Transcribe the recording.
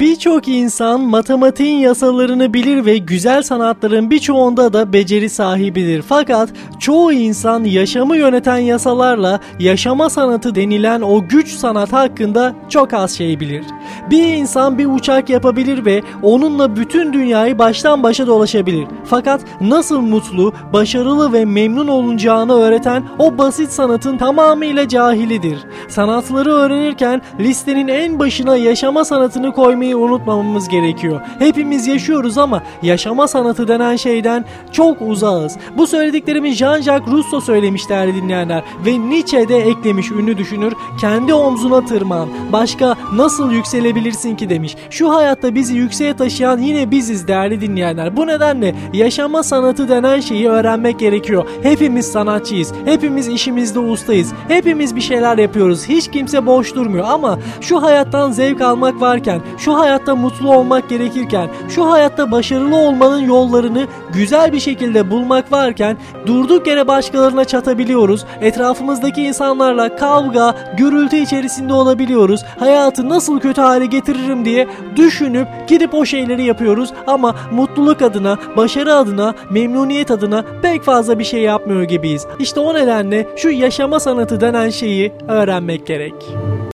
Birçok insan matematiğin yasalarını bilir ve güzel sanatların birçoğunda da beceri sahibidir. Fakat çoğu insan yaşamı yöneten yasalarla yaşama sanatı denilen o güç sanat hakkında çok az şey bilir. Bir insan bir uçak yapabilir ve onunla bütün dünyayı baştan başa dolaşabilir. Fakat nasıl mutlu, başarılı ve memnun olunacağını öğreten o basit sanatın tamamıyla cahilidir. Sanatları öğrenirken listenin en başına yaşama sanatını koymayı unutmamamız gerekiyor. Hepimiz yaşıyoruz ama yaşama sanatı denen şeyden çok uzağız. Bu söylediklerimi Jean-Jacques Rousseau söylemiş değerli dinleyenler ve Nietzsche de eklemiş ünlü düşünür. Kendi omzuna tırman. Başka nasıl yükselebilirsin ki demiş. Şu hayatta bizi yükseğe taşıyan yine biziz değerli dinleyenler. Bu nedenle yaşama sanatı denen şeyi öğrenmek gerekiyor. Hepimiz sanatçıyız. Hepimiz işimizde ustayız. Hepimiz bir şeyler yapıyoruz. Hiç kimse boş durmuyor ama şu hayattan zevk almak varken, şu hayatta mutlu olmak gerekirken, şu hayatta başarılı olmanın yollarını güzel bir şekilde bulmak varken durduk yere başkalarına çatabiliyoruz. Etrafımızdaki insanlarla kavga, gürültü içerisinde olabiliyoruz. Hayatı nasıl kötü hale getiririm diye düşünüp gidip o şeyleri yapıyoruz ama mutluluk adına, başarı adına, memnuniyet adına pek fazla bir şey yapmıyor gibiyiz. İşte o nedenle şu yaşama sanatı denen şeyi öğrenmek gerek.